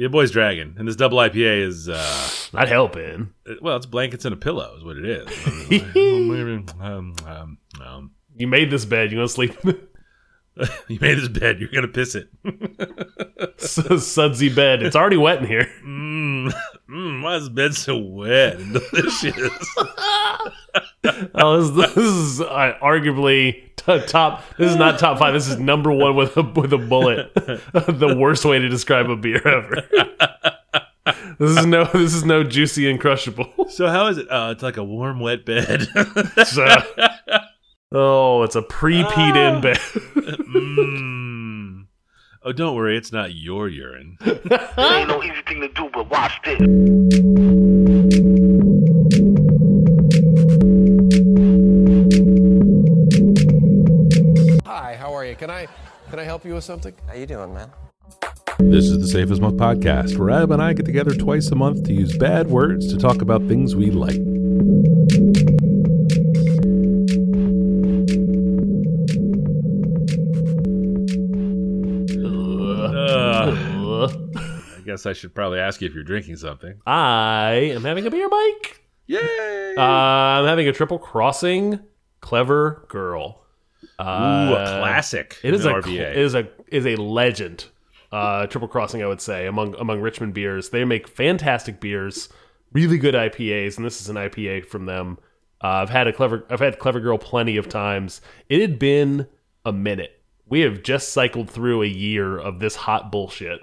Your boy's dragging, and this double IPA is uh, Not helping. well, it's blankets and a pillow, is what it is. um, um, um, You made this bed. You gonna sleep? you made this bed. You're gonna piss it. Sudsy bed. It's already wet in here. mm, mm, why is this bed so wet and delicious? Oh, this, this is uh, arguably top. This is not top five. This is number one with a with a bullet. the worst way to describe a beer ever. this is no. This is no juicy and crushable. so how is it? Uh, it's like a warm, wet bed. So- oh, it's a pre-peed in bed. mm. Oh, don't worry, it's not your urine. there ain't no easy thing to do, but watch this. Can I can I help you with something? How you doing, man? This is the Safest as Milk podcast, where Ab and I get together twice a month to use bad words to talk about things we like. I guess I should probably ask you if you're drinking something. I am having a beer, Mike. Yay! Uh, I'm having a triple crossing. Clever girl. Ooh, Uh, a classic. It is a is a is a legend. Uh, Triple Crossing, I would say, among among Richmond beers, they make fantastic beers, really good IPAs, and this is an IPA from them. Uh, I've had a clever I've had Clever Girl plenty of times. It had been a minute. We have just cycled through a year of this hot bullshit.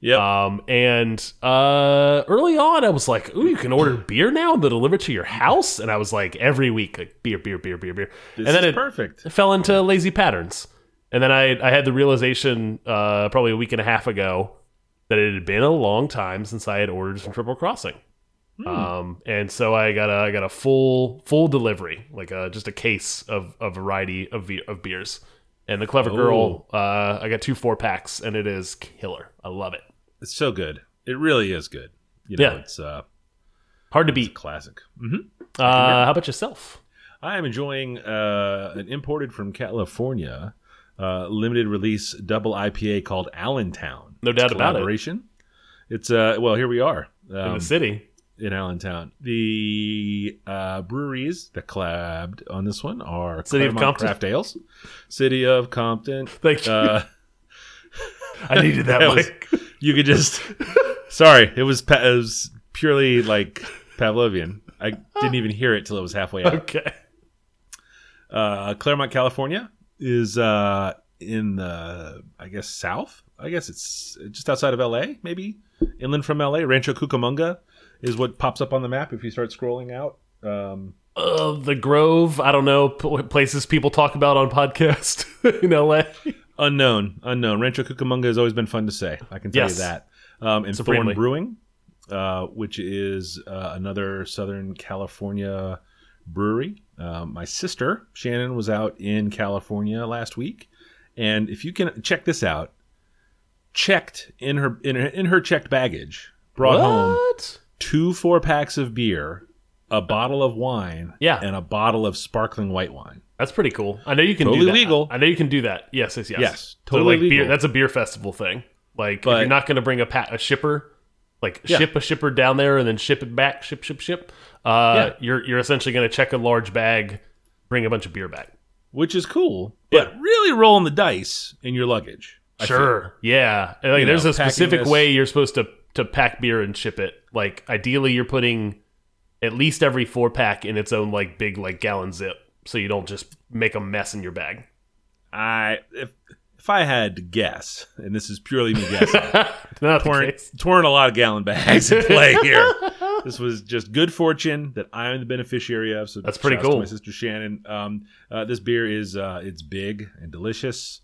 Yep. Um, and uh, early on, I was like, "Ooh, you can order beer now; they'll deliver it to your house." And I was like, every week, like beer, beer, beer, beer, beer. this and then is it, perfect. it fell into lazy patterns. And then I I had the realization uh, probably a week and a half ago that it had been a long time since I had ordered some Triple Crossing. Um, and so I got a I got a full full delivery, like a, just a case of a variety of of beers. And the Clever Girl, uh, I got two four packs, and it is killer. I love it. It's so good. It really is good. You know, Yeah. it's uh, Hard to beat. classic. hmm Uh, how about yourself? I am enjoying uh, an imported from California uh, limited release double IPA called Allentown. No doubt about it. collaboration. It's uh well here we are In um, the city, in Allentown. The uh, breweries that collabed on this one are City of Compton. Craft Ales, City of Compton. Thank you. Uh, I needed that, that was- you could just sorry, it was it was purely like Pavlovian. I didn't even hear it till it was halfway out. okay. uh, Claremont, California is uh, in the, I guess, south. I guess it's just outside of LA, maybe inland from LA. Rancho Cucamonga is what pops up on the map if you start scrolling out. Um, Uh, the Grove. I don't know p- places people talk about on podcast in LA. Unknown, unknown. Rancho Cucamonga has always been fun to say. I can tell Yes. you that. Um, and Supremely. Thorn Brewing, uh, which is uh, another Southern California brewery. Um, my sister Shannon was out in California last week, and if you can check this out, checked in her in her, in her checked baggage, brought home two four packs of beer, a bottle of wine, Yeah. and a bottle of sparkling white wine. That's pretty cool. I know you can do Totally that. legal. I know you can do that. Yes, yes, yes. Yes, So, totally like, beer, legal. that's a beer festival thing. Like, if you're not going to bring a pa- a shipper, like Yeah. ship a shipper down there and then ship it back, ship, ship, ship. Uh, Yeah. you're you're essentially going to check a large bag, bring a bunch of beer back. which is cool, but Yeah. really rolling the dice in your luggage. I feel. Sure. Yeah. Like, there's know, a specific this- way you're supposed to to pack beer and ship it. Like ideally, you're putting at least every four pack in its own like big like gallon zip, so you don't just make a mess in your bag. I if if I had to guess, and this is purely me guessing, Not torn, torn a lot of gallon bags in play here. This was just good fortune that I am the beneficiary of. So That's pretty cool. my sister Shannon. Um, uh, this beer is uh, it's big and delicious.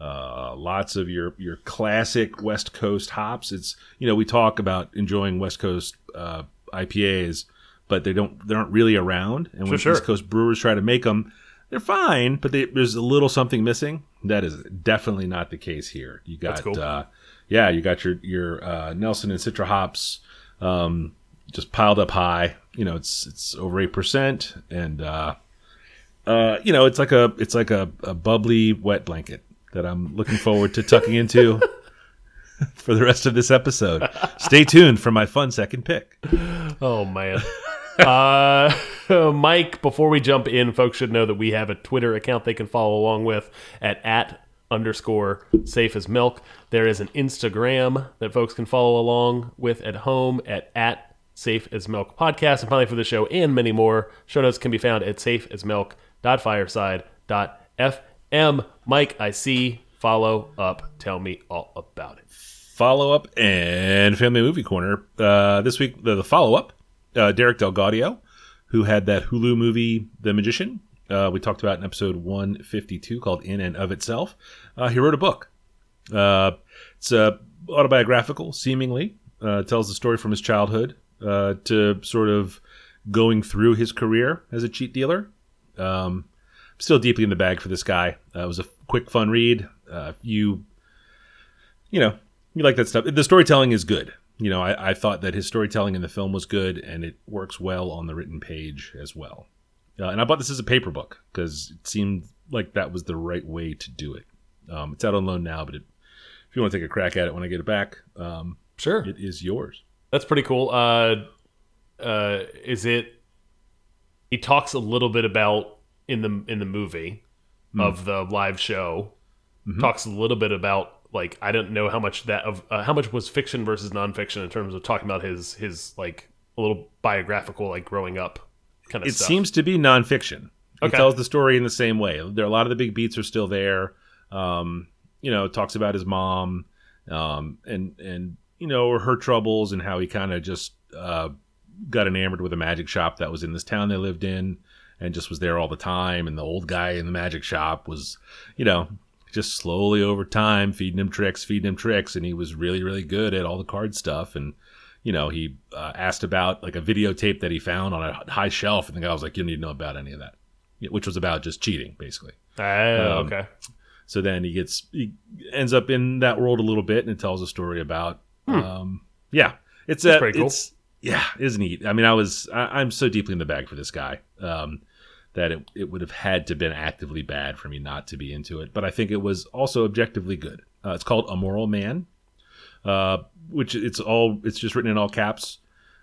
Uh, lots of your your classic West Coast hops. It's you know we talk about enjoying West Coast uh, IPAs, but they don't they aren't really around. And when sure. East Coast brewers try to make them, they're fine, but they, there's a little something missing. That is definitely not the case here. You got cool. uh, yeah, you got your your uh, Nelson and Citra hops um, just piled up high. You know, it's it's over eight percent, and uh, uh, you know, it's like a it's like a, a bubbly wet blanket that I'm looking forward to tucking into. for the rest of this episode. Stay tuned for my fun second pick. Oh man. Uh, Mike, before we jump in, folks should know that we have a Twitter account they can follow along with at at underscore safe as milk. There is an Instagram that folks can follow along with at home at at safe as milk podcast. And finally, for the show and many more, show notes can be found at safe as milk dot fireside dot fm. Mike, I see. Follow up. Tell me all about it. Follow up and Family Movie Corner. Uh, this week, the, the follow up, uh, Derek Del Gaudio, who had that Hulu movie, The Magician. Uh, we talked about in episode 152 called In and of Itself. Uh, he wrote a book. Uh, it's uh, autobiographical, seemingly. Uh, tells the story from his childhood uh, to sort of going through his career as a cheat dealer. Um, still deeply in the bag for this guy. It was a quick, fun read. You, you know, you like that stuff. The storytelling is good. You know, I, I thought that his storytelling in the film was good, and it works well on the written page as well. Uh, and I bought this as a paper book because it seemed like that was the right way to do it. Um, it's out on loan now, but it, if you want to take a crack at it when I get it back, um, Sure. it is yours. That's pretty cool. Uh, uh, is it? He talks a little bit about in the in the movie of the live show. Talks a little bit about like I don't know how much that of uh, how much was fiction versus nonfiction in terms of talking about his his like a little biographical like growing up kind of it stuff. seems to be nonfiction. He Okay. tells the story in the same way. There a lot of the big beats are still there. Um, you know, talks about his mom, um, and and you know her troubles and how he kind of just uh, got enamored with a magic shop that was in this town they lived in, and just was there all the time. And the old guy in the magic shop was, you know, just slowly over time feeding him tricks, feeding him tricks, and he was really really good at all the card stuff and you know, he uh, asked about like a videotape that he found on a high shelf, and the guy was like, "You don't need to know about any of that," which was about just cheating, basically. Oh, Um, okay. So then he gets he ends up in that world a little bit, and it tells a story about, um, yeah, it's a, Hmm. pretty cool. it's yeah, it's neat. I mean, I was I, I'm so deeply in the bag for this guy um, that it it would have had to been actively bad for me not to be into it, but I think it was also objectively good. Uh, it's called A Moral Man uh, which it's all it's just written in all caps.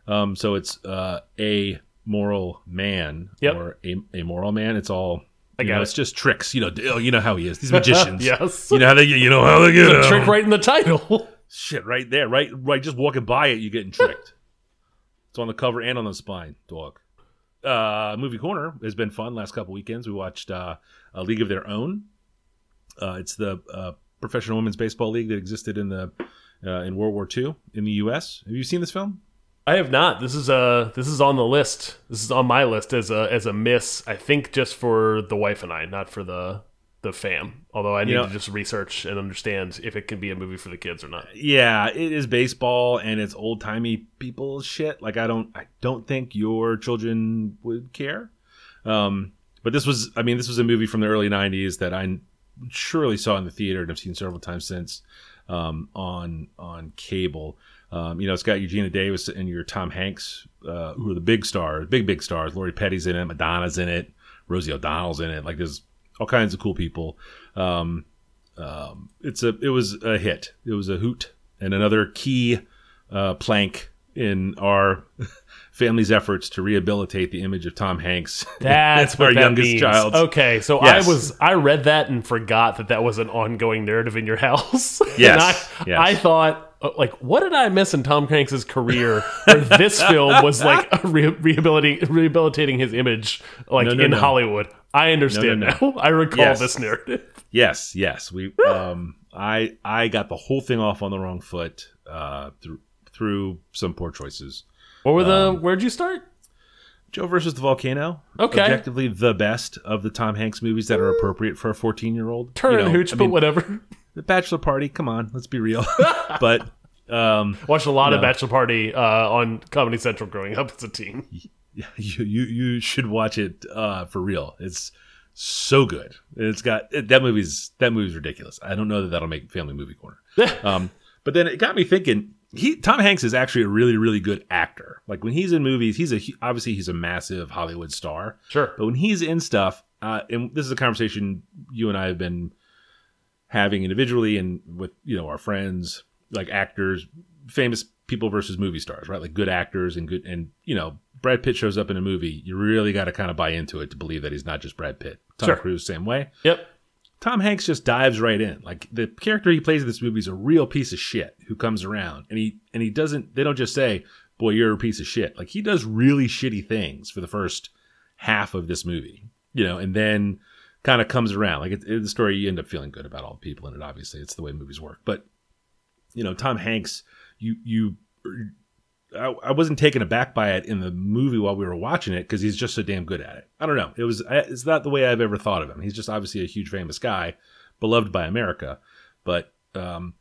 Um, so it's uh, a moral man Yep. or a, a moral man. It's all I you got know, it. It's just tricks. You know, oh, you know how he is. These magicians. Yes. You know how they get. You know how they get. The trick right in the title. Shit, right there, right, right. Just walking by it, you're getting tricked. it's on the cover and on the spine, dog. Uh, movie corner has been fun. Last couple weekends, we watched uh, a League of Their Own. Uh, it's the uh, professional women's baseball league that existed in the uh, in World War II in the U.S. Have you seen this film? I have not. This is uh this is on the list. This is on my list as a as a miss. I think just for the wife and I, not for the the fam. Although I need know- to just research and understand if it can be a movie for the kids or not. Yeah, it is baseball and it's old timey people shit. Like I don't, I don't think your children would care. Um, but this was, I mean, this was a movie from the early '90s that I surely saw in the theater and I've seen several times since um, on on cable. Um, you know, it's got you Geena Davis and your Tom Hanks, uh, who are the big stars, big big stars. Lori Petty's in it, Madonna's in it, Rosie O'Donnell's in it. Like there's all kinds of cool people. Um, um, it's a it was a hit. It was a hoot and another key uh, plank in our family's efforts to rehabilitate the image of Tom Hanks. That's our that youngest means. child. Okay, so Yes. I was I read that and forgot that that was an ongoing narrative in your house. Yes, and I, yes. I thought like what did I miss in Tom Hanks's career where this film was like re rehabilitating rehabilitating his image like No, no, in no. Hollywood. I understand no. now. I recall Yes. this narrative. Yes, yes. We um I I got the whole thing off on the wrong foot uh through through some poor choices. What were the Um, where'd you start? Joe versus the volcano. Okay. Objectively the best of the Tom Hanks movies that are appropriate for a 14-year-old. Turn You know, hooch, I but mean, whatever. The Bachelor Party, come on, let's be real. but um Watched a lot of Bachelor Party uh, on Comedy Central growing up as a teen. you you you should watch it uh, for real. It's so good. It's got that movie's that movie's ridiculous. I don't know that that'll make Family Movie Corner. um, but then it got me thinking. He Tom Hanks is actually a really really good actor. Like when he's in movies, he's a he- obviously he's a massive Hollywood star. Sure. But when he's in stuff, uh, and this is a conversation you and I have been having individually and with you know our friends. Like actors, famous people versus movie stars, right? Like good actors and good and you know Brad Pitt shows up in a movie, you really got to kind of buy into it to believe that he's not just Brad Pitt. Tom Sure. Cruise same way. Yep. Tom Hanks just dives right in. Like the character he plays in this movie is a real piece of shit who comes around and he and he doesn't. They don't just say, "Boy, you're a piece of shit." Like he does really shitty things for the first half of this movie, you know, and then kind of comes around. Like it, it's the story, you end up feeling good about all the people in it. Obviously, it's the way movies work. But you know, Tom Hanks, you you. I, I wasn't taken aback by it in the movie while we were watching it because he's just so damn good at it. I don't know. It was it's not the way I've ever thought of him. He's just obviously a huge famous guy, beloved by America, but um,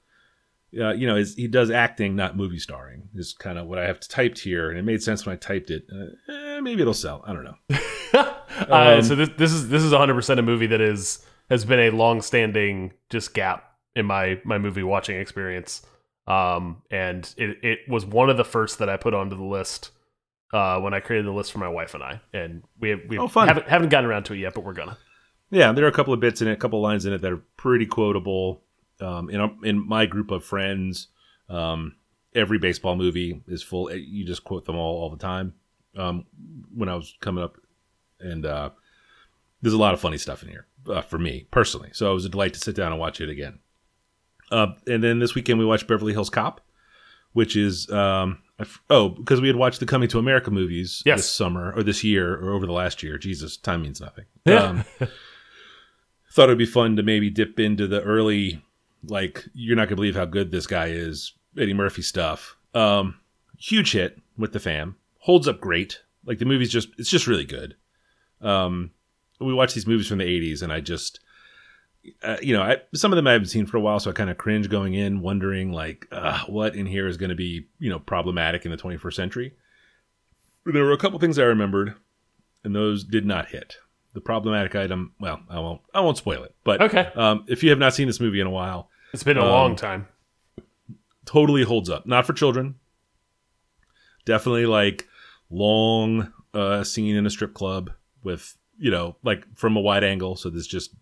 uh, you know, is he does acting, not movie starring. Is kind of what I have typed here, and it made sense when I typed it. Uh, eh, maybe it'll sell. I don't know. uh, so this this is this is 100 percent a movie that is has been a long standing just gap in my my movie watching experience. Um, and it it was one of the first that I put onto the list uh, when I created the list for my wife and I, and we we Oh, haven't haven't gotten around to it yet, but we're gonna. Yeah, there are a couple of bits in it, a couple of lines in it that are pretty quotable. Um, in in my group of friends, um, every baseball movie is full. eh, You just quote them all all the time. Um, when I was coming up, and uh, there's a lot of funny stuff in here uh, for me personally. So it was a delight to sit down and watch it again. Uh, and then this weekend we watched Beverly Hills Cop, which is um, oh because we had watched the Coming to America movies Yes. this summer or this year or over the last year. Jesus, time means nothing. Yeah. Um, thought it'd be fun to maybe dip into the early, like you're not gonna believe how good this guy is, Eddie Murphy stuff. Um, huge hit with the fam, holds up great. Like the movie's just, it's just really good. Um, we watch these movies from the '80s, and I just, uh, you know, I, some of them I haven't seen for a while, so I kind of cringe going in, wondering like, uh, what in here is going to be, you know, problematic in the 21st century. There were a couple things I remembered, and those did not hit. The problematic item, well, I won't, I won't spoil it. But Okay. um, if you have not seen this movie in a while, It's been a Um, long time. totally holds up. Not for children. Definitely like long uh, scene in a strip club with you know like from a wide angle, so there's just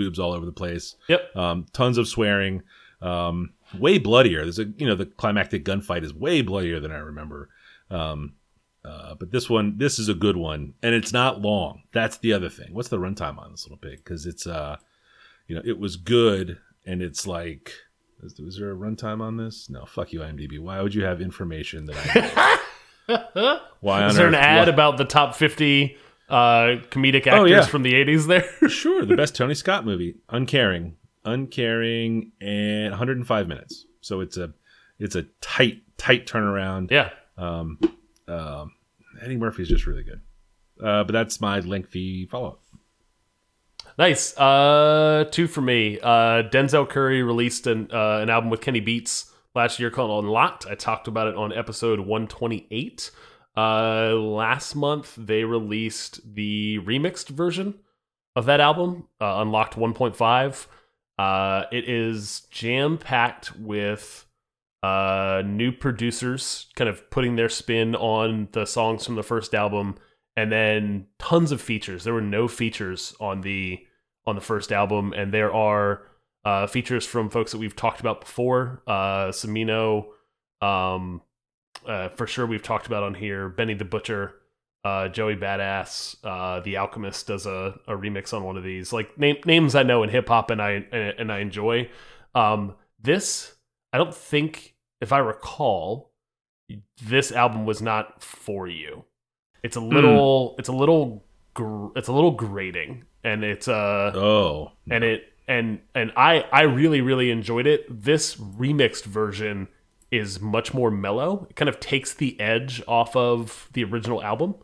boobs all over the place. Yep. Um, tons of swearing. Um, way bloodier. There's a you know the climactic gunfight is way bloodier than I remember. Um, uh, but this one, this is a good one, and it's not long. That's the other thing. What's the runtime on this little pig? Because it's uh, you know, it was good, and it's like, is, is there a runtime on this? No, fuck you, IMDb. Why would you have information that I? Why Is there an ad why- about the top 50 uh, comedic actors Oh, yeah. from the 80s there? Sure, the best Tony Scott movie, Uncaring, Uncaring, and 105 minutes. So it's a it's a tight tight turnaround. yeah. Um, um, Eddie Murphy's just really good. Uh, but that's my lengthy follow up. Nice. Uh, two for me. Uh, Denzel Curry released an uh, an album with Kenny Beats last year called Unlocked. I talked about it on episode 128. Uh, last month they released the remixed version of that album, uh, Unlocked 1.5. Uh, it is jam packed with uh, new producers, kind of putting their spin on the songs from the first album, and then tons of features. There were no features on the on the first album, and there are uh, features from folks that we've talked about before. Uh, Smino, um, uh, for sure, we've talked about on here. Benny the Butcher, uh, Joey Badass, uh, The Alchemist does a, a remix on one of these. Like name, names I know in hip hop and I and, I enjoy. Um, this I don't think, if I recall, this album was not for you. It's a little, it's a little, gr- it's a little grating, and it's uh, Oh, and it and and I I really really enjoyed it. This remixed version is much more mellow. It kind of takes the edge off of the original album.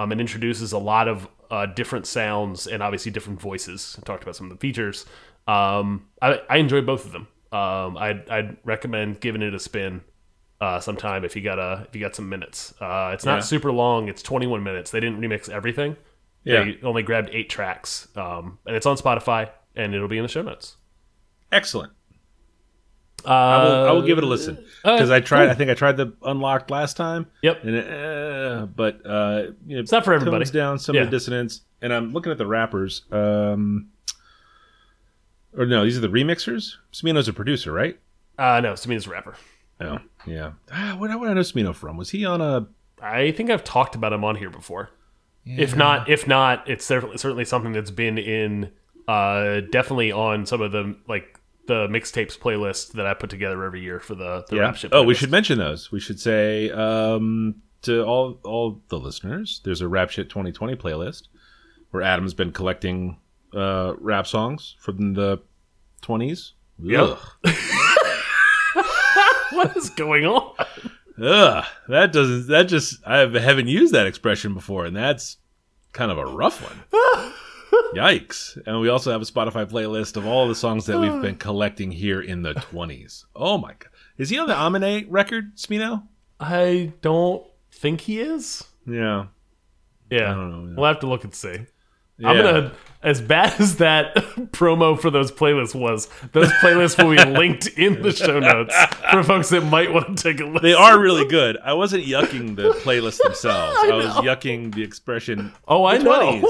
Um, and introduces a lot of uh, different sounds and obviously different voices. I talked about some of the features. Um, I I enjoy both of them. Um, I'd I'd recommend giving it a spin. Uh, sometime if you got a if you got some minutes. Uh, it's not Yeah. super long. It's 21 minutes. They didn't remix everything. Yeah. They only grabbed eight tracks, um, and it's on Spotify, and it'll be in the show notes. excellent. Uh, I will, I will give it a listen uh, because I tried. cool. I think I tried the unlocked last time. Yep. And it, uh, but uh, you know, It's not for everybody. Tones down some Yeah. of the dissonance, and I'm looking at the rappers. Um, or no, these are the remixers. Smino's a producer, right? Uh, no, Smino's a rapper. Oh, yeah. Ah, where, where did I know Smino from? Was he on a? I think I've talked about him on here before. If not, if not, it's certainly certainly something that's been in, uh, definitely on some of the like the mixtapes playlist that I put together every year for the the Yeah. rap shit. Oh, we should mention those. We should say um, to all all the listeners, there's a Rap Shit 2020 playlist where Adam's been collecting uh, rap songs from the 20s. Yep. What is going on? Ugh. That doesn't. That just. I haven't used that expression before, and that's kind of a rough one. Yikes! And we also have a Spotify playlist of all the songs that we've been collecting here in the 20s. Oh my god! Is he on the Amine record, Smino? I don't think he is. Yeah. Yeah, don't know, yeah. we'll have to look and see. Yeah. I'm gonna, as bad as that promo for those playlists was, those playlists will be linked in the show notes for folks that might want to take a look. They are really good. I wasn't yucking the playlists themselves. I, was yucking the expression. Oh, I know.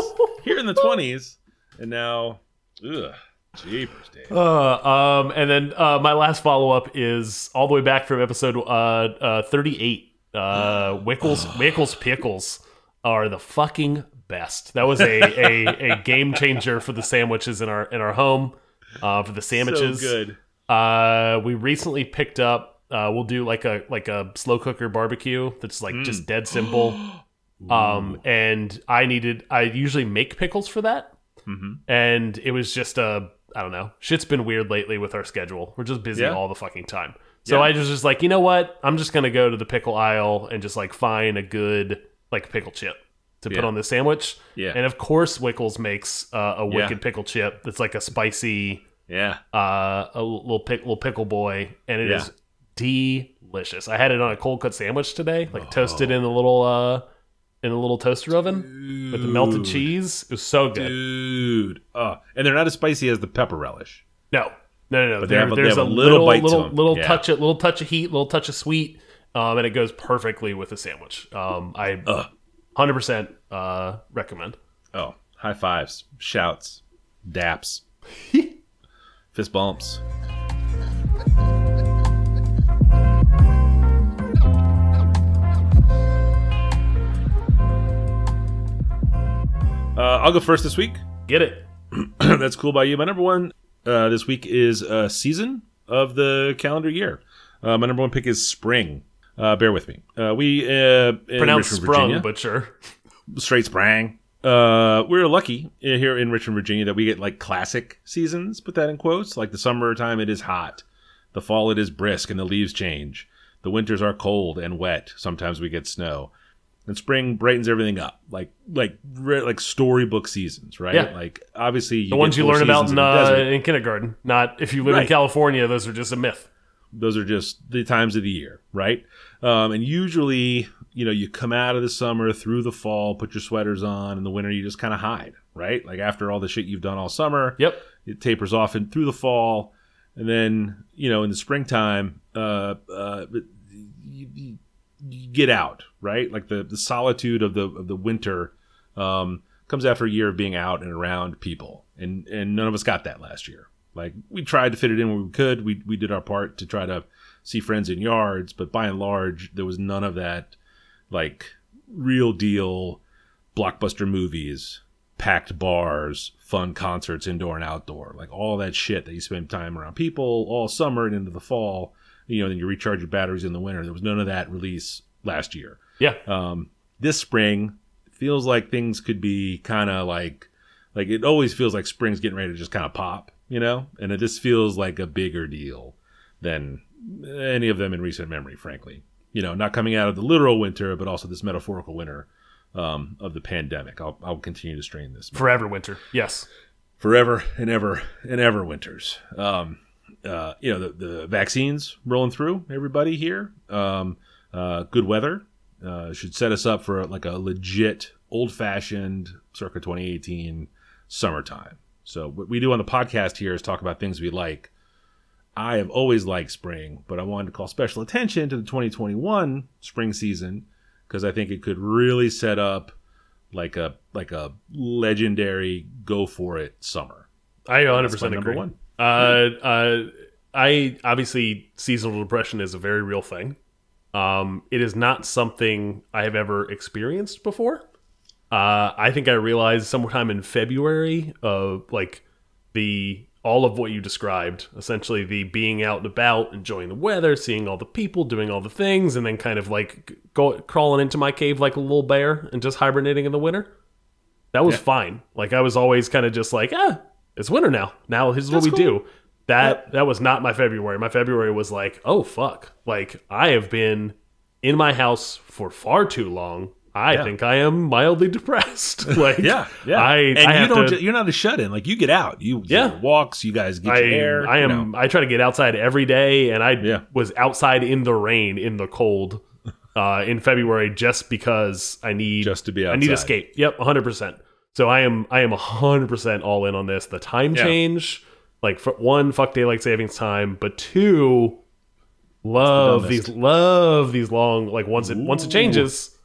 20s. The twenties, and now, ugh, jeepers, Dave. Uh, um, and then uh, my last follow up is all the way back from episode uh, uh, 38. Uh, Wickles, Wickles Pickles are the fucking best. That was a, a, a game changer for the sandwiches in our in our home. Uh, for the sandwiches, So good. Uh, we recently picked up. Uh, we'll do like a like a slow cooker barbecue that's like just dead simple. Um, and I needed. I usually make pickles for that, and it was just a. I don't know. Shit's been weird lately with our schedule. We're just busy Yeah. all the fucking time. So Yeah. I was just like, you know what? I'm just gonna go to the pickle aisle and just like find a good like pickle chip to put on the sandwich. Yeah. And of course, Wickles makes uh, a Yeah. wicked pickle chip that's like a spicy Yeah. uh, a little pick, little pickle boy, and it Yeah. is delicious. I had it on a cold cut sandwich today, like toasted in a little uh, in a little toaster oven with the melted cheese. It was so good. Dude. Oh, and they're not as spicy as the pepper relish. No, no, no, no. There- have there's a a little little, bite to little, little Yeah. touch, of, little touch of heat, little touch of sweet, um, and it goes perfectly with the sandwich. Um, I Ugh. hundred percent uh recommend. Oh, high fives, shouts, daps, fist bumps. Uh, I'll go first this week. Get it? That's cool by you. My number one uh, this week is uh, season of the calendar year. Uh, my number one pick is spring. Uh, bear with me. Uh, we uh, in Pronounced Richmond, sprung, Virginia, but sure. straight sprang. Uh, we're lucky here in Richmond, Virginia, that we get like classic seasons. Put that in quotes. Like the summertime, it is hot. The fall, it is brisk, and the leaves change. The winters are cold and wet. Sometimes we get snow. And spring brightens everything up, like like re- like storybook seasons, right? Yeah. Like obviously you The ones you learn about in, uh, in kindergarten. Not if you live in California; those are just a myth. those are just the times of the year, right? Um, and usually, you know, you come out of the summer through the fall, put your sweaters on, in the winter you just kind of hide, right? Like after all the shit you've done all summer, Yep. it tapers off and through the fall, and then you know in the springtime, uh, uh, you get out, right? Like the the solitude of the of the winter um, comes after a year of being out and around people, and and none of us got that last year. Like we tried to fit it in where we could. We we did our part to try to see friends in yards, but by and large, there was none of that like real deal blockbuster movies, packed bars, fun concerts, indoor and outdoor, like all that shit that you spend time around people all summer and into the fall. You know, then you recharge your batteries in the winter. There was none of that release last year. Yeah. Um, this spring feels like things could be kind of like like it always feels like spring's getting ready to just kind of pop, you know, and it just feels like a bigger deal than any of them in recent memory, frankly. You know, not coming out of the literal winter, but also this metaphorical winter um, of the pandemic. I'll, I'll continue to strain this Forever winter. Yes. forever and ever and ever winters. Um, uh, you know, the, the vaccines rolling through everybody here. Um, uh, good weather uh, should set us up for like a legit old fashioned circa 2018 summertime. So what we do on the podcast here is talk about things we like. I have always liked spring, but I wanted to call special attention to the 2021 spring season because I think it could really set up like a like a legendary go for it summer. I 100 That's my percent number agree. one. Uh, uh, I obviously seasonal depression is a very real thing. Um, it is not something I have ever experienced before. Uh, I think I realized sometime in February of like the all of what you described, essentially the being out and about, enjoying the weather, seeing all the people, doing all the things, and then kind of like go crawling into my cave like a little bear and just hibernating in the winter. That was Yeah. fine. Like I was always kind of just like, ah, it's winter now. Now this is what That's we cool. do. That that was not my February. My February was like, oh fuck. Like I have been in my house for far too long. I Yeah. think I am mildly depressed. like Yeah, yeah. I and I you don't. to, you're not a shut in. Like you get out. You Yeah. you walks. You guys get I, your air. I you am. know. I try to get outside every day, and I Yeah. was outside in the rain, in the cold, uh, in February, just because I need Just to be I need outside. escape. Yep, 100. percent So I am. I am 100 percent all in on this. The time Yeah. change, like for one, fuck daylight savings time, but two, love dumbest. these love these long. Like once it once it changes,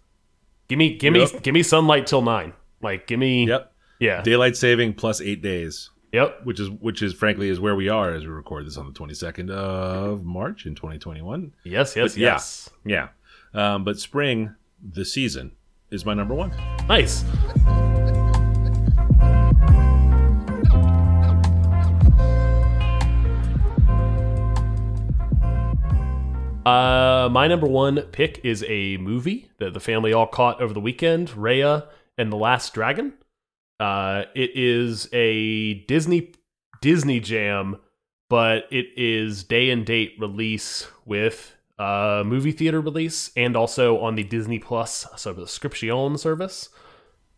give me give me give me sunlight till nine. Like give me Yep. yeah Daylight saving plus eight days, yep which is which is frankly is where we are as we record this on the 22nd of March in 2021. yes yes But yeah. yes Yeah. Um, but spring, the season, is my number one. nice. Uh, my number one pick is a movie that the family all caught over the weekend, Raya and the Last Dragon. Uh, it is a Disney Disney Jam, but it is day and date release with uh movie theater release and also on the Disney Plus subscription service.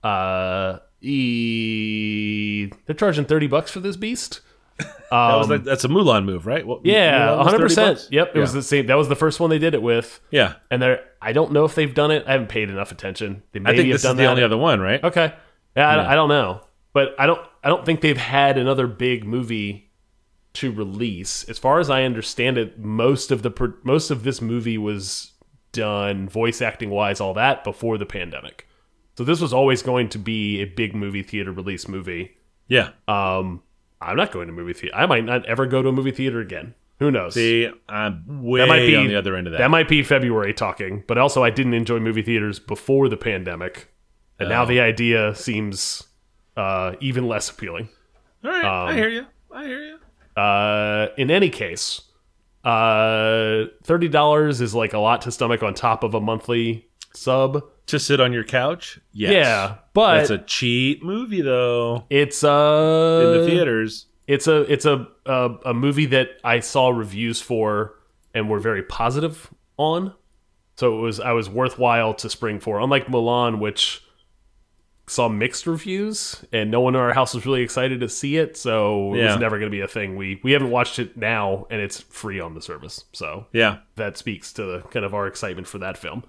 Uh, e- they're charging thirty bucks for this beast. Um, That was like, that's a Mulan move, right? What, yeah, one hundred percent. Yep, it was the same. That was the first one they did it with, Yeah. and they're. I don't know if they've done it. I haven't paid enough attention. They I maybe think have this is done the that. only other one, right? Okay, yeah, I, Yeah. I don't know, but I don't. I don't think they've had another big movie to release. As far as I understand it, most of the most of this movie was done voice acting wise, all that before the pandemic. So this was always going to be a big movie theater release movie. Yeah. Um, I'm not going to movie theater. I might not ever go to a movie theater again. Who knows? See, I'm way that might be on the other end of that. That might be February talking, but also I didn't enjoy movie theaters before the pandemic, and now Oh. the idea seems uh, even less appealing. All right. I um, hear you. I hear you. Uh, in any case, uh, thirty dollars is like a lot to stomach on top of a monthly sub. To sit on your couch? Yes. Yeah, but That's a cheap movie, though, it's uh in the theaters. it's a it's a, a a movie that I saw reviews for and were very positive on. So it was I was worthwhile to spring for. Unlike Mulan, which saw mixed reviews and no one in our house was really excited to see it, so it Yeah. was never going to be a thing. We we haven't watched it now, and it's free on the service. So Yeah. that speaks to the kind of our excitement for that film.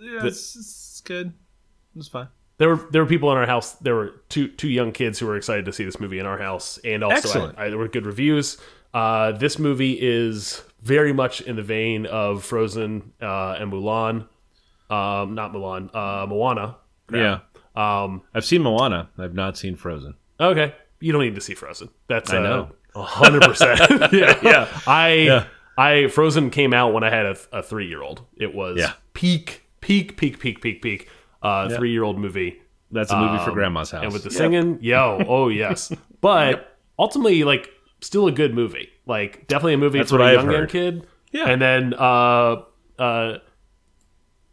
Yeah, it's, it's good. It's fine. There were there were people in our house. There were two two young kids who were excited to see this movie in our house, and also Excellent. I, I, there were good reviews. Uh, this movie is very much in the vein of Frozen uh, and Mulan, um, not Mulan, uh, Moana. Yeah. Um, I've seen Moana. I've not seen Frozen. okay, you don't need to see Frozen. That's I uh, know. a hundred percent. Yeah, Yeah. I Yeah. I Frozen came out when I had a, a three year old. It was Yeah. peak peak peak peak peak peak uh, three year old movie. That's a movie for Um, Grandma's house. And with the singing, yo, oh yes. But ultimately, like, still a good movie. Like, definitely a movie That's for what a young young kid. Yeah. And then, uh, uh,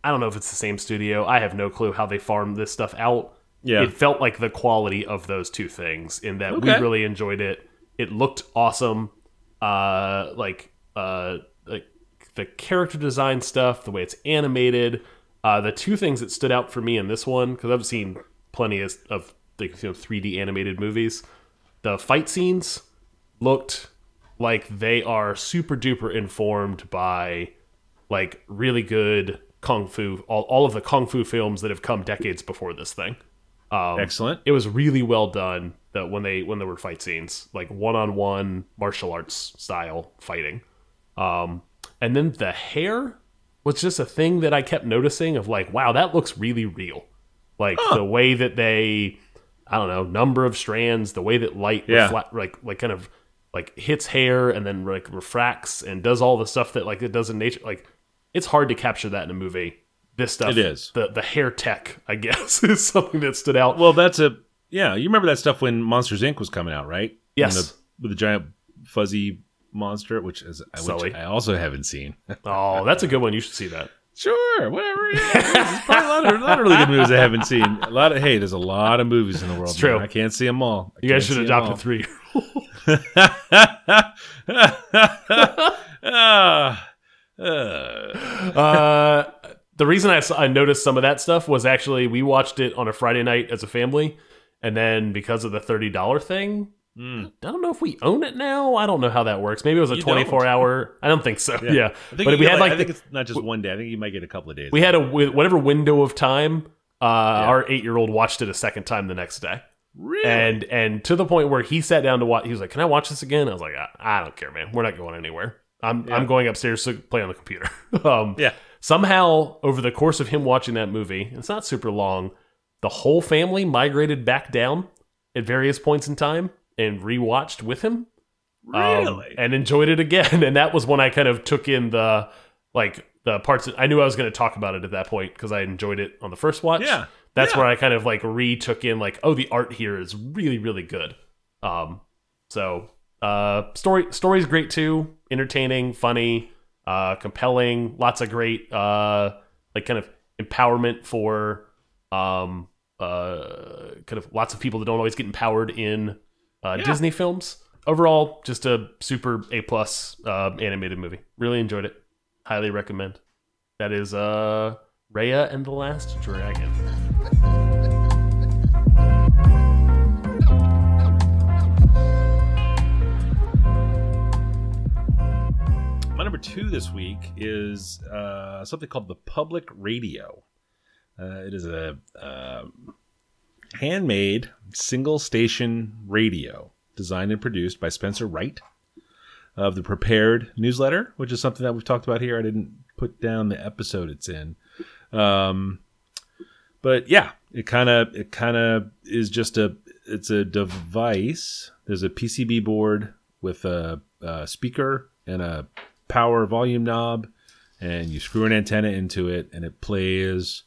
I don't know if it's the same studio. I have no clue how they farmed this stuff out. Yeah. It felt like the quality of those two things in that we really enjoyed it. It looked awesome. Uh, like, uh, like the character design stuff, the way it's animated. Uh, the two things that stood out for me in this one, because I've seen plenty of, of you know, 3D animated movies, the fight scenes looked like they are super duper informed by like really good kung fu, all, all of the kung fu films that have come decades before this thing. Um, Excellent. it was really well done that when they when there were fight scenes like one-on-one martial arts style fighting um and then the hair was just a thing that i kept noticing of like wow that looks really real like the way that they i don't know number of strands the way that light Yeah. reflect like like kind of like hits hair and then like refracts and does all the stuff that like it does in nature. Like it's hard to capture that in a movie. This stuff, It is. the the hair tech, I guess, is something that stood out. Well, that's a yeah. You remember that stuff when Monsters Inc. was coming out, right? Yes. The- with the giant fuzzy monster, which is Sully. which I also haven't seen. oh, that's a good one. You should see that. sure, whatever. Yeah, there's probably a lot, of, a lot of really good movies I haven't seen. A lot of hey, there's a lot of movies in the world. It's true. man. I can't see them all. I You guys should adopt a three. Uh, the reason I, I noticed some of that stuff was actually we watched it on a Friday night as a family, and then because of the thirty dollar thing, Mm. I don't know if we own it now. I don't know how that works. Maybe it was a You twenty four don't. hour. I don't think so. Yeah, I think but we had like I think the- it's not just one day. I think you might get a couple of days. we had a whatever window of time. Uh, Our eight year old watched it a second time the next day, really and and to the point where he sat down to watch. He was like, "Can I watch this again?" I was like, "I, I don't care, man. We're not going anywhere. I'm I'm going upstairs to play on the computer." um, yeah. somehow over the course of him watching that movie it's not super long the whole family migrated back down at various points in time and rewatched with him um, Really? and enjoyed it again and that was when i kind of took in the like the parts that i knew i was going to talk about it at that point because i enjoyed it on the first watch Yeah. that's Yeah. where i kind of like re-took in like oh the art here is really really good um so uh story story's great too entertaining funny uh compelling lots of great uh like kind of empowerment for um uh kind of lots of people that don't always get empowered in uh Yeah. disney films overall just a super a plus uh animated movie really enjoyed it highly recommend that is uh Raya and the Last Dragon. My number two this week is uh, something called the Public Radio. Uh, it is a um handmade single station radio designed and produced by Spencer Wright of the Prepared newsletter, which is something that we've talked about here. I didn't put down the episode it's in. Um, but yeah, it kind of it kind of is just a it's a device. There's a PCB board with a, a speaker and a power volume knob, and you screw an antenna into it, and it plays.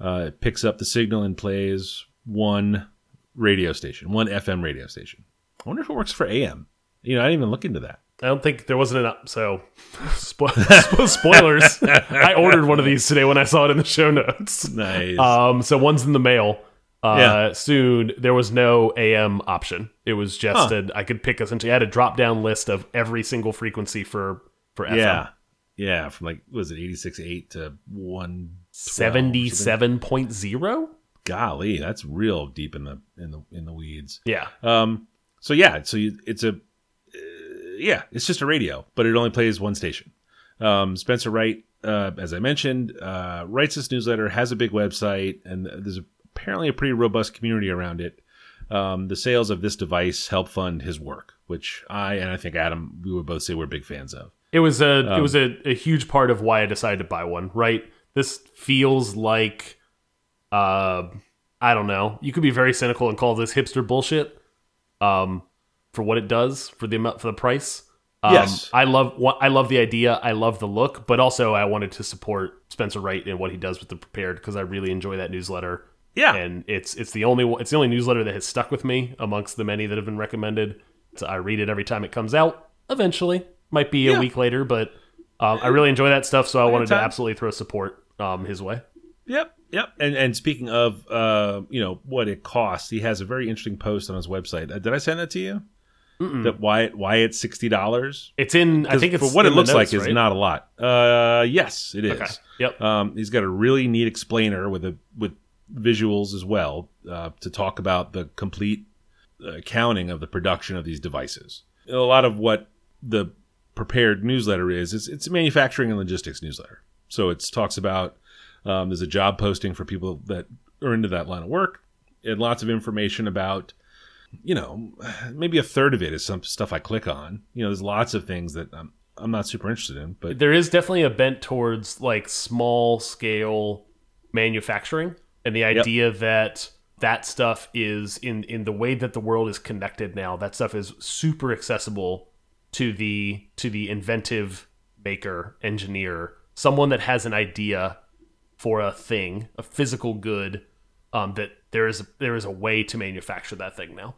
Uh, it picks up the signal and plays one radio station, one FM radio station. I wonder if it works for AM. You know, I didn't even look into that. I don't think there wasn't enough. So, spo- spo- spoilers. I ordered one of these today when I saw it in the show notes. Nice. Um, so one's in the mail. Uh, Yeah. soon there was no AM option. It was just Huh. a, I could pick essentially. I had a drop down list of every single frequency for for FM. yeah, yeah. From like was it eighty six eight to one seventy seven point zero. Golly, that's real deep in the in the in the weeds. Yeah, Um. So yeah. So you, it's a uh, yeah. It's just a radio, but it only plays one station. Um, Spencer Wright, uh, as I mentioned, uh, writes this newsletter, has a big website, and there's apparently a pretty robust community around it. Um, the sales of this device help fund his work, which I and I think Adam we would both say we're big fans of. it was a it Um, was a, a huge part of why I decided to buy one. Right, this feels like, uh, I don't know. You could be very cynical and call this hipster bullshit. Um, for what it does for the amount for the price. Um, Yes. I love I love the idea. I love the look, but also I wanted to support Spencer Wright and what he does with the prepared because I really enjoy that newsletter. Yeah. and it's it's the only it's the only newsletter that has stuck with me amongst the many that have been recommended. So I read it every time it comes out. Eventually, might be a Yeah. week later, but um, I really enjoy that stuff. So I wanted to absolutely throw support um, his way. Yep, yep. And and speaking of uh, you know what it costs, he has a very interesting post on his website. Uh, did I send that to you? That why it, why it's sixty dollars? It's in. I think it's for what it looks like notes, is not a lot. Uh, yes, it is. Okay. Yep. Um, he's got a really neat explainer with a with visuals as well uh, to talk about the complete uh, accounting of the production of these devices. A lot of what the prepared newsletter is is it's a manufacturing and logistics newsletter. So it talks about um, there's a job posting for people that are into that line of work, and lots of information about you know maybe a third of it is some stuff I click on. You know, there's lots of things that I'm I'm not super interested in, but there is definitely a bent towards like small scale manufacturing and the idea that that stuff is in in the way that the world is connected now. That stuff is super accessible to the to the inventive maker, engineer, someone that has an idea for a thing, a physical good. Um, that there is there is a way to manufacture that thing now.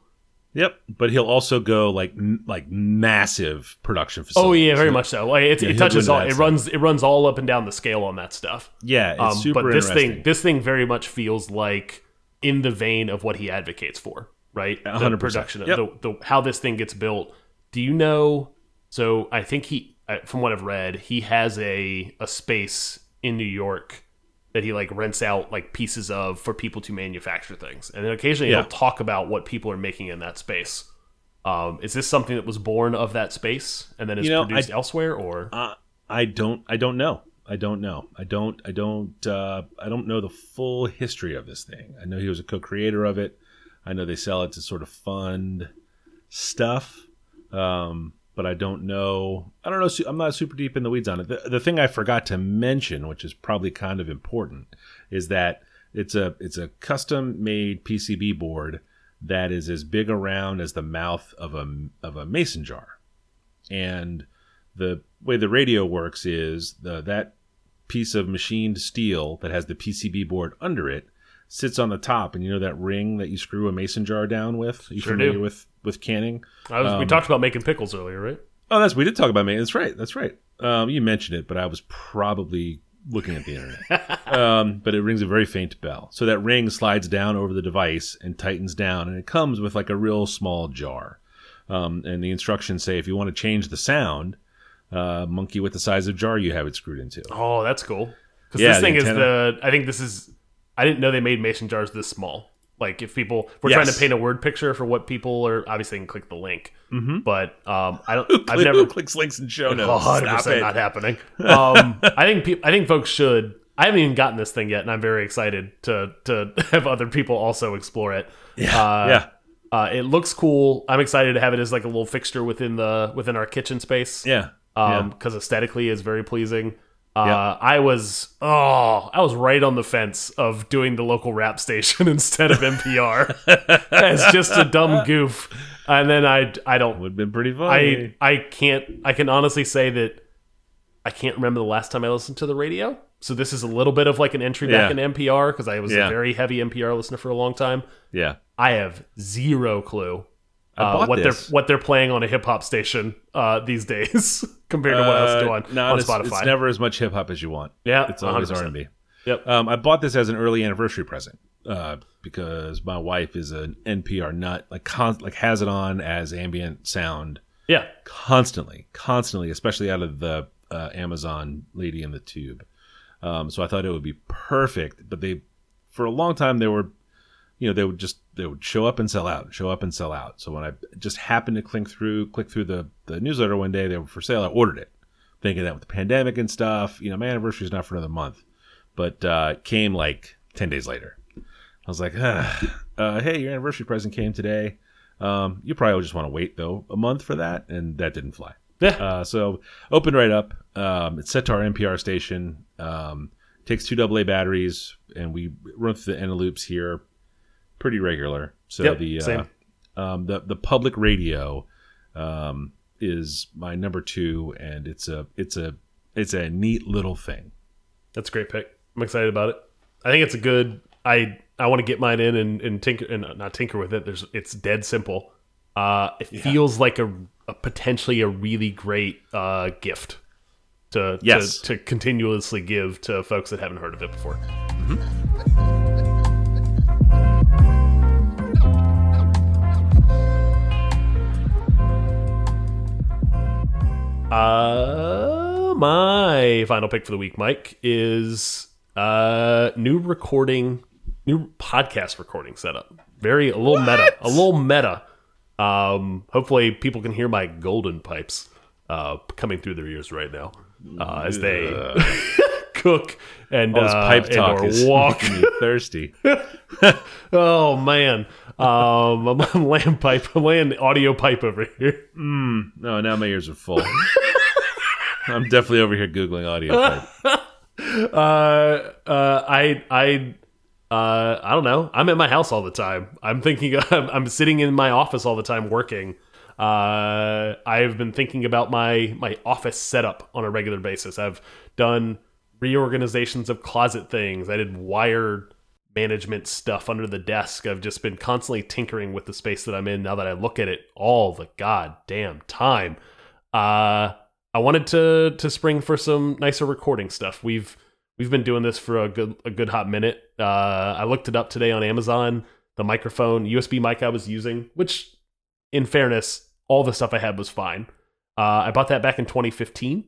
Yep, but he'll also go like like massive production Oh yeah, very much so. Like it, Yeah, it touches all. It runs. It runs all up and down the scale on that stuff. Yeah, it's Um, super but this thing, this thing, very much feels like in the vein of what he advocates for. Right, the hundred production, of the, the how this thing gets built. Do you know? So I think he, from what I've read, he has a a space in New York that he like rents out like pieces of for people to manufacture things, and then occasionally Yeah. he'll talk about what people are making in that space. Um, is this something that was born of that space and then is You know, produced I- elsewhere, or Uh, I don't. I don't know. I don't know. I don't. I don't. Uh, I don't know the full history of this thing. I know he was a co-creator of it. I know they sell it to sort of fund stuff, um, but I don't know. I don't know. I'm not super deep in the weeds on it. The, the thing I forgot to mention, which is probably kind of important, is that it's a it's a custom made PCB board that is as big around as the mouth of a of a mason jar, and the way the radio works is the that piece of machined steel that has the PCB board under it sits on the top, and you know that ring that you screw a mason jar down with. Are you Sure familiar do. with with canning? I was, we Um, talked about making pickles earlier, right? Oh, that's we did talk about making. That's right. That's right. Um, you mentioned it, but I was probably looking at the internet. um, but it rings a very faint bell. So that ring slides down over the device and tightens down, and it comes with like a real small jar. Um, and the instructions say if you want to change the sound, uh, monkey with the size of jar you have it screwed into. Oh, that's cool. Because Yeah, this the thing is the. I think this is. I didn't know they made mason jars this small. Like if people, if we're Yes. trying to paint a word picture for what people are. Obviously, can click the link. Mm-hmm. But um, I don't. I've Who never. clicks links in show notes. 100 percent not happening. Um, I think I think folks should. I haven't even gotten this thing yet, and I'm very excited to to have other people also explore it. Yeah, Uh, yeah, Uh, it looks cool. I'm excited to have it as like a little fixture within the within our kitchen space. yeah. um because aesthetically is very pleasing uh Yeah. i was oh i was right on the fence of doing the local rap station instead of npr as just a dumb goof and then i i don't Would have been pretty i funny. i I can't i can honestly say that i can't remember the last time i listened to the radio so this is a little bit of like an entry back Yeah. in npr because i was Yeah. a very heavy npr listener for a long time yeah. i have zero clue uh, what this. they're what they're playing on a hip hop station uh, these days compared to what else do Uh, on, on it's, Spotify. it's never as much hip hop as you want. Yeah, it's always R and B. Yep. Um, I bought this as an early anniversary present uh, because my wife is an NPR nut. Like, con- like has it on as ambient sound yeah, constantly, constantly, especially out of the uh, Amazon Lady in the Tube. Um, so I thought it would be perfect. But they, for a long time, they were, you know, they would just they would show up and sell out, show up and sell out. So when I just happened to click through click through the the newsletter one day, they were for sale. I ordered it, thinking that with the pandemic and stuff, you know, my anniversary is not for another month. But uh, it came like ten days later. I was like, uh, hey, your anniversary present came today. Um, you probably just want to wait though a month for that, and that didn't fly. yeah. Uh, so opened right up. Um, it's set to our NPR station. Um, takes two AA batteries, and we run through the Eneloops here pretty regular. So Yep, the same. uh, um, the the public radio um, is my number two, and it's a it's a it's a neat little thing. That's a great pick. I'm excited about it. I think it's a good. I I want to get mine in and, and tinker and uh, not tinker with it. There's it's dead simple. Uh, it feels like a, a potentially a really great uh, gift to, Yes. to to continuously give to folks that haven't heard of it before. Uh, my final pick for the week, Mike, is uh new recording, new podcast recording setup. Very a little meta, a little meta. Um, hopefully people can hear my golden pipes uh coming through their ears right now uh, as they cook and All this uh, pipe and talk is walk. me thirsty. oh man, um, I'm, I'm laying pipe, I'm laying audio pipe over here. No, now my ears are full. I'm definitely over here googling audio. uh, uh, I I Uh, I don't know. I'm at my house all the time. I'm thinking. I'm, I'm sitting in my office all the time working. Uh, I've been thinking about my my office setup on a regular basis. I've done reorganizations of closet things. I did wire management stuff under the desk. I've just been constantly tinkering with the space that I'm in now that I look at it all the goddamn time. Uh, I wanted to to spring for some nicer recording stuff. We've we've been doing this for a good a good hot minute. Uh, I looked it up today on Amazon. The microphone USB mic I was using, which in fairness, all the stuff I had was fine. Uh, I bought that back in 2015,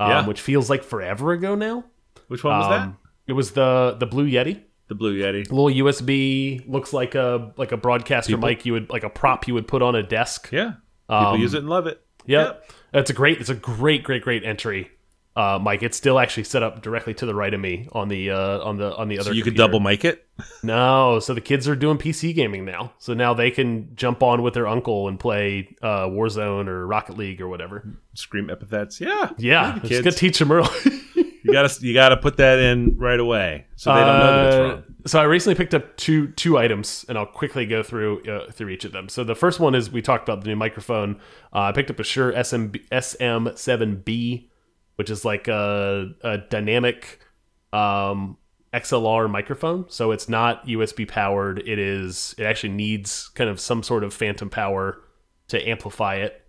um, Yeah. which feels like forever ago now. Which one was that? Um, It was the the Blue Yeti, The Blue Yeti. little USB, looks like a like a broadcaster People- mic you would like a prop you would put on a desk. Yeah. People Um, use it and love it. Yep. It's a great it's a great great great entry. Uh, Mike, it's still actually set up directly to the right of me on the uh, on the on the other. So you could double mic it. No, so the kids are doing PC gaming now. So now they can jump on with their uncle and play uh, Warzone or Rocket League or whatever. Scream epithets. Yeah. Yeah, it's gonna teach them early. You gotta you gotta put that in right away so they don't know that it's Uh, wrong. So I recently picked up two two items, and I'll quickly go through uh, through each of them. So the first one is we talked about the new microphone. Uh, I picked up a Shure SM SM7B, which is like a, a dynamic um, XLR microphone. So it's not USB powered. It is. It actually needs kind of some sort of phantom power to amplify it.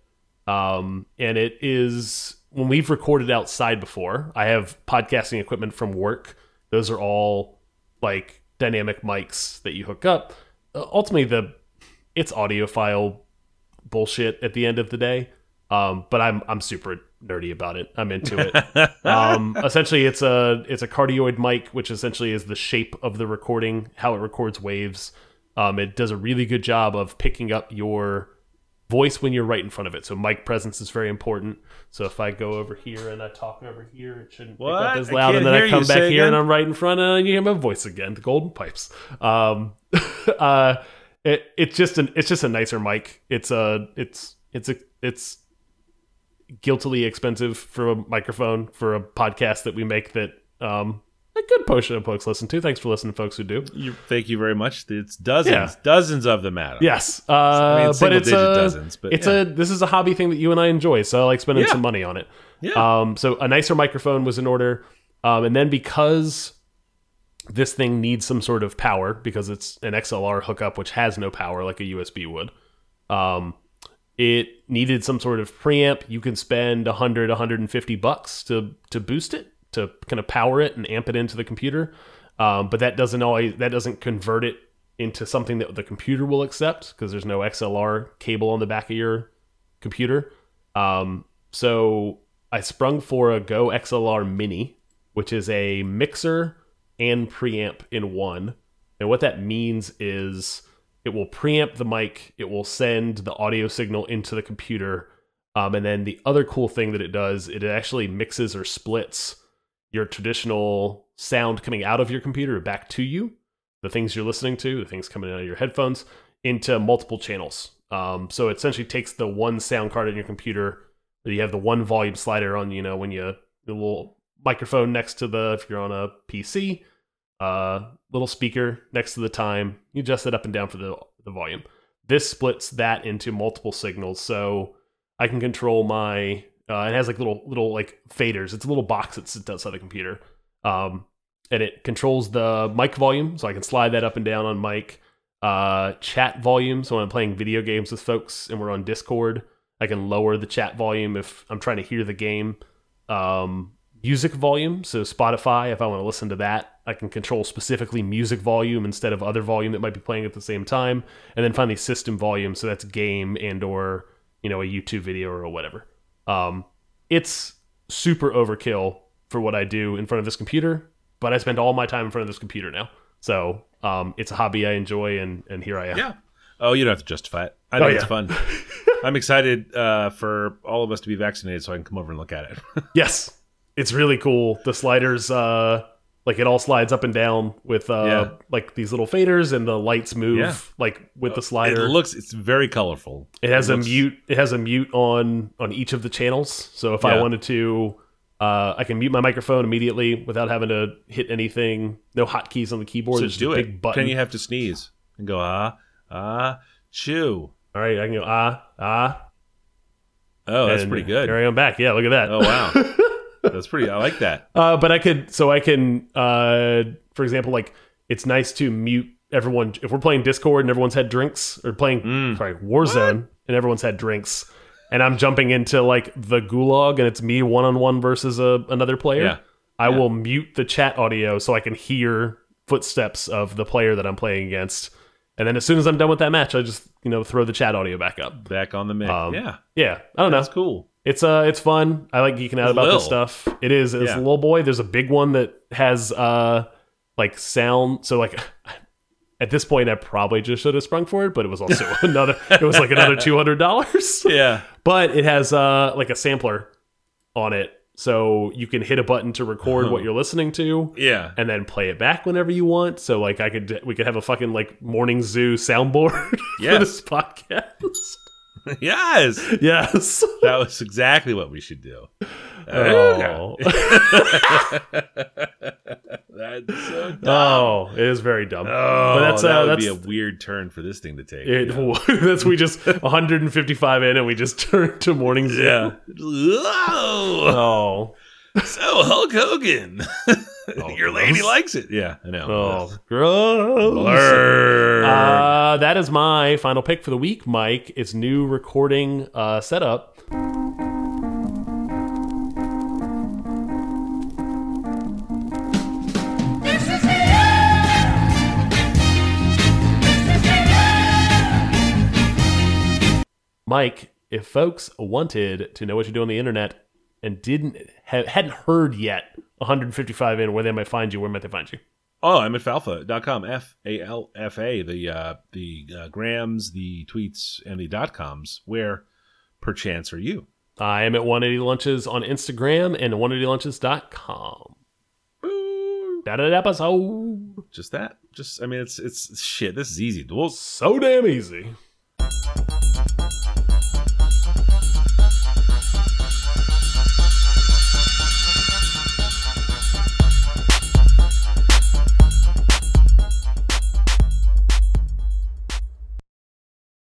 Um, and it is when we've recorded outside before. I have podcasting equipment from work. Those are all like dynamic mics that you hook up. Uh, ultimately, the it's audiophile bullshit at the end of the day. Um, but I'm I'm super nerdy about it. I'm into it. um, essentially, it's a it's a cardioid mic, which essentially is the shape of the recording, how it records waves. Um, it does a really good job of picking up your voice when you're right in front of it. So mic presence is very important. So if I go over here and I talk over here, it shouldn't pick What? up as loud. And then I come back here and. I'm right in front and you hear my voice again. The golden pipes. Um, uh, it it's just an it's just a nicer mic. It's a it's it's a it's guiltily expensive for a microphone for a podcast that we make that um a good portion of folks listen to. Thanks for listening, folks who do. You, thank you very much. It's dozens, Yeah. dozens of them, Adam. Yes, uh, I mean, but it's a dozens, but it's yeah. a this is a hobby thing that you and I enjoy, so I like spending Yeah. some money on it. Yeah. Um, so a nicer microphone was in order, um, and then because this thing needs some sort of power because it's an XLR hookup which has no power like a USB would. Um, it needed some sort of preamp. You can spend 100, 150 bucks to to boost it, to kind of power it and amp it into the computer. Um, but that doesn't always that doesn't convert it into something that the computer will accept because there's no XLR cable on the back of your computer. Um, so I sprung for a GoXLR Mini, which is a mixer and preamp in one. And what that means is it will preamp the mic, it will send the audio signal into the computer. Um, and then the other cool thing that it does, it actually mixes or splits your traditional sound coming out of your computer back to you, the things you're listening to, the things coming out of your headphones, into multiple channels. Um, so it essentially takes the one sound card in your computer. You have the one volume slider on, you know, when you the little microphone next to the if you're on a PC, uh, little speaker next to the time. You adjust it up and down for the the volume. This splits that into multiple signals, so I can control my. Uh, it has like little little like faders. It's a little box that sits outside the computer, um, and it controls the mic volume, so I can slide that up and down on mic. Uh, chat volume. So when I'm playing video games with folks and we're on Discord, I can lower the chat volume if I'm trying to hear the game. Um, music volume. So Spotify, if I want to listen to that, I can control specifically music volume instead of other volume that might be playing at the same time. And then finally system volume. So that's game and or you know a YouTube video or whatever. Um, it's super overkill for what I do in front of this computer, but I spend all my time in front of this computer now. So um, it's a hobby I enjoy, and and here I am. Yeah. Oh, you don't have to justify it. I think Oh, it's fun. I'm excited uh, for all of us to be vaccinated so I can come over and look at it. Yes, it's really cool. The sliders, uh, like it all slides up and down with uh, Yeah. like these little faders, and the lights move Yeah. like with the slider. it looks, it's very colorful. It has it a looks- mute. It has a mute on on each of the channels. So if I wanted to Uh, I can mute my microphone immediately without having to hit anything. No hotkeys on the keyboard. So do a it. button. Pretend you have to sneeze and go ah ah chew. All right, I can go ah ah. Oh, that's and pretty good. Here I am back. Yeah, look at that. Oh wow, that's pretty. I like that. Uh, but I could, so I can, uh, for example, like it's nice to mute everyone if we're playing Discord and everyone's had drinks, or playing Mm. sorry Warzone and everyone's had drinks, and I'm jumping into like the gulag and it's me one on one versus a, another player. Yeah. I will mute the chat audio so I can hear footsteps of the player that I'm playing against. And then as soon as I'm done with that match, I just you know throw the chat audio back up. Back on the mic. Um, yeah, Yeah, I don't know. that's cool. It's uh, it's fun. I like geeking out about Lil. this stuff. It is. It's Yeah. a little boy. There's a big one that has uh, like sound. So like, at this point, I probably just should have sprung for it, but it was also another. It was like another two hundred dollars. Yeah, But it has uh, like a sampler on it, so you can hit a button to record what you're listening to. yeah. And then play it back whenever you want. So like I could, we could have a fucking like morning zoo soundboard for Yes. this podcast. yes, yes. that was exactly what we should do. Oh. That's so dumb. Oh, it is very dumb. Oh, but that's that uh, would that's be a weird turn for this thing to take. it, yeah. that's we just 155 in and we just turn to morning zoo. Yeah. Oh. So Hulk Hogan, your lady likes it. Yeah, I know. Oh, gross. Blur. Uh, that is my final pick for the week, Mike. It's new recording uh, setup. Mike, if folks wanted to know what you do on the internet and didn't ha hadn't heard yet 155 in where they might find you, where might they find you? Oh, I'm at falfa.com. F A L F A. The uh, the uh, grams, the tweets, and the dot coms. Where, perchance, are you? I am at 180 Lunches on Instagram and 180lunches.com. That an episode. Just that. Just I mean, it's it's shit. This is easy We'll So damn easy.